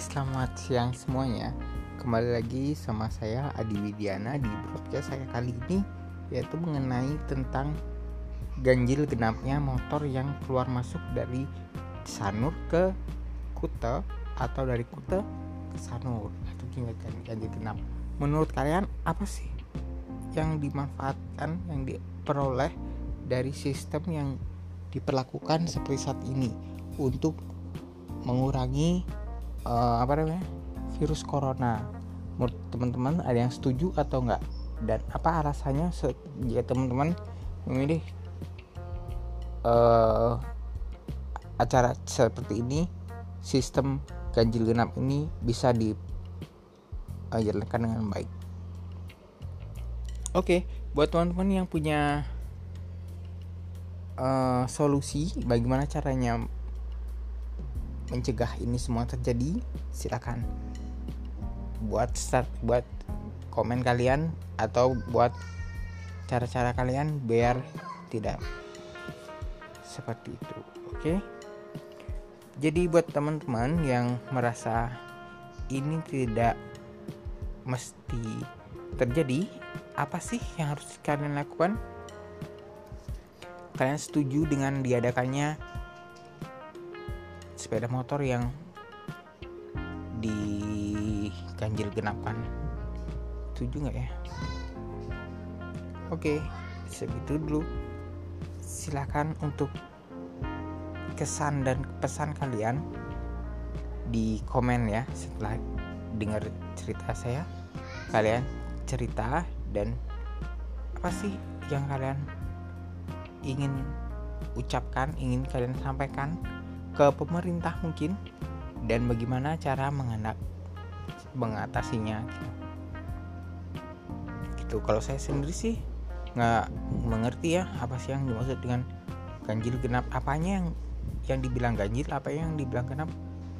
selamat siang semuanya. Kembali lagi sama saya Adi Widiana di broadcast saya kali ini yaitu mengenai tentang ganjil genapnya motor yang keluar masuk dari Sanur ke Kute atau dari Kute ke Sanur itu ganjil genap. Menurut kalian apa sih yang dimanfaatkan yang diperoleh dari sistem yang diperlakukan seperti saat ini untuk mengurangi uh, apa namanya? Virus corona. Menurut teman-teman ada yang setuju atau enggak? Dan apa alasannya jika teman-teman memilih uh, acara seperti ini sistem ganjil genap ini bisa dijalankan dengan baik? Oke buat teman-teman yang punya uh, solusi bagaimana caranya mencegah ini semua terjadi silakan. Buat start buat komen kalian atau buat cara-cara kalian biar tidak seperti itu oke? Okay? jadi buat teman-teman yang merasa ini tidak mesti terjadi apa sih yang harus kalian lakukan? Kalian setuju dengan diadakannya sepeda motor yang diganjil genapkan. Setuju nggak ya? Oke segitu dulu. Silahkan untuk kesan dan pesan kalian di komen ya setelah dengar cerita saya. Kalian cerita dan apa sih yang kalian ingin ucapkan ingin kalian sampaikan ke pemerintah mungkin dan bagaimana cara mengatasinya gitu. gitu. Kalau saya sendiri sih nggak mengerti ya apa sih yang dimaksud dengan ganjil genap. Apanya yang yang dibilang ganjil apa yang dibilang genap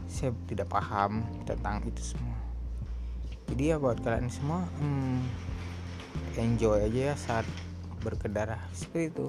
saya tidak paham tentang itu semua. Jadi ya buat kalian semua hmm, enjoy aja ya saat berkendara. Seperti itu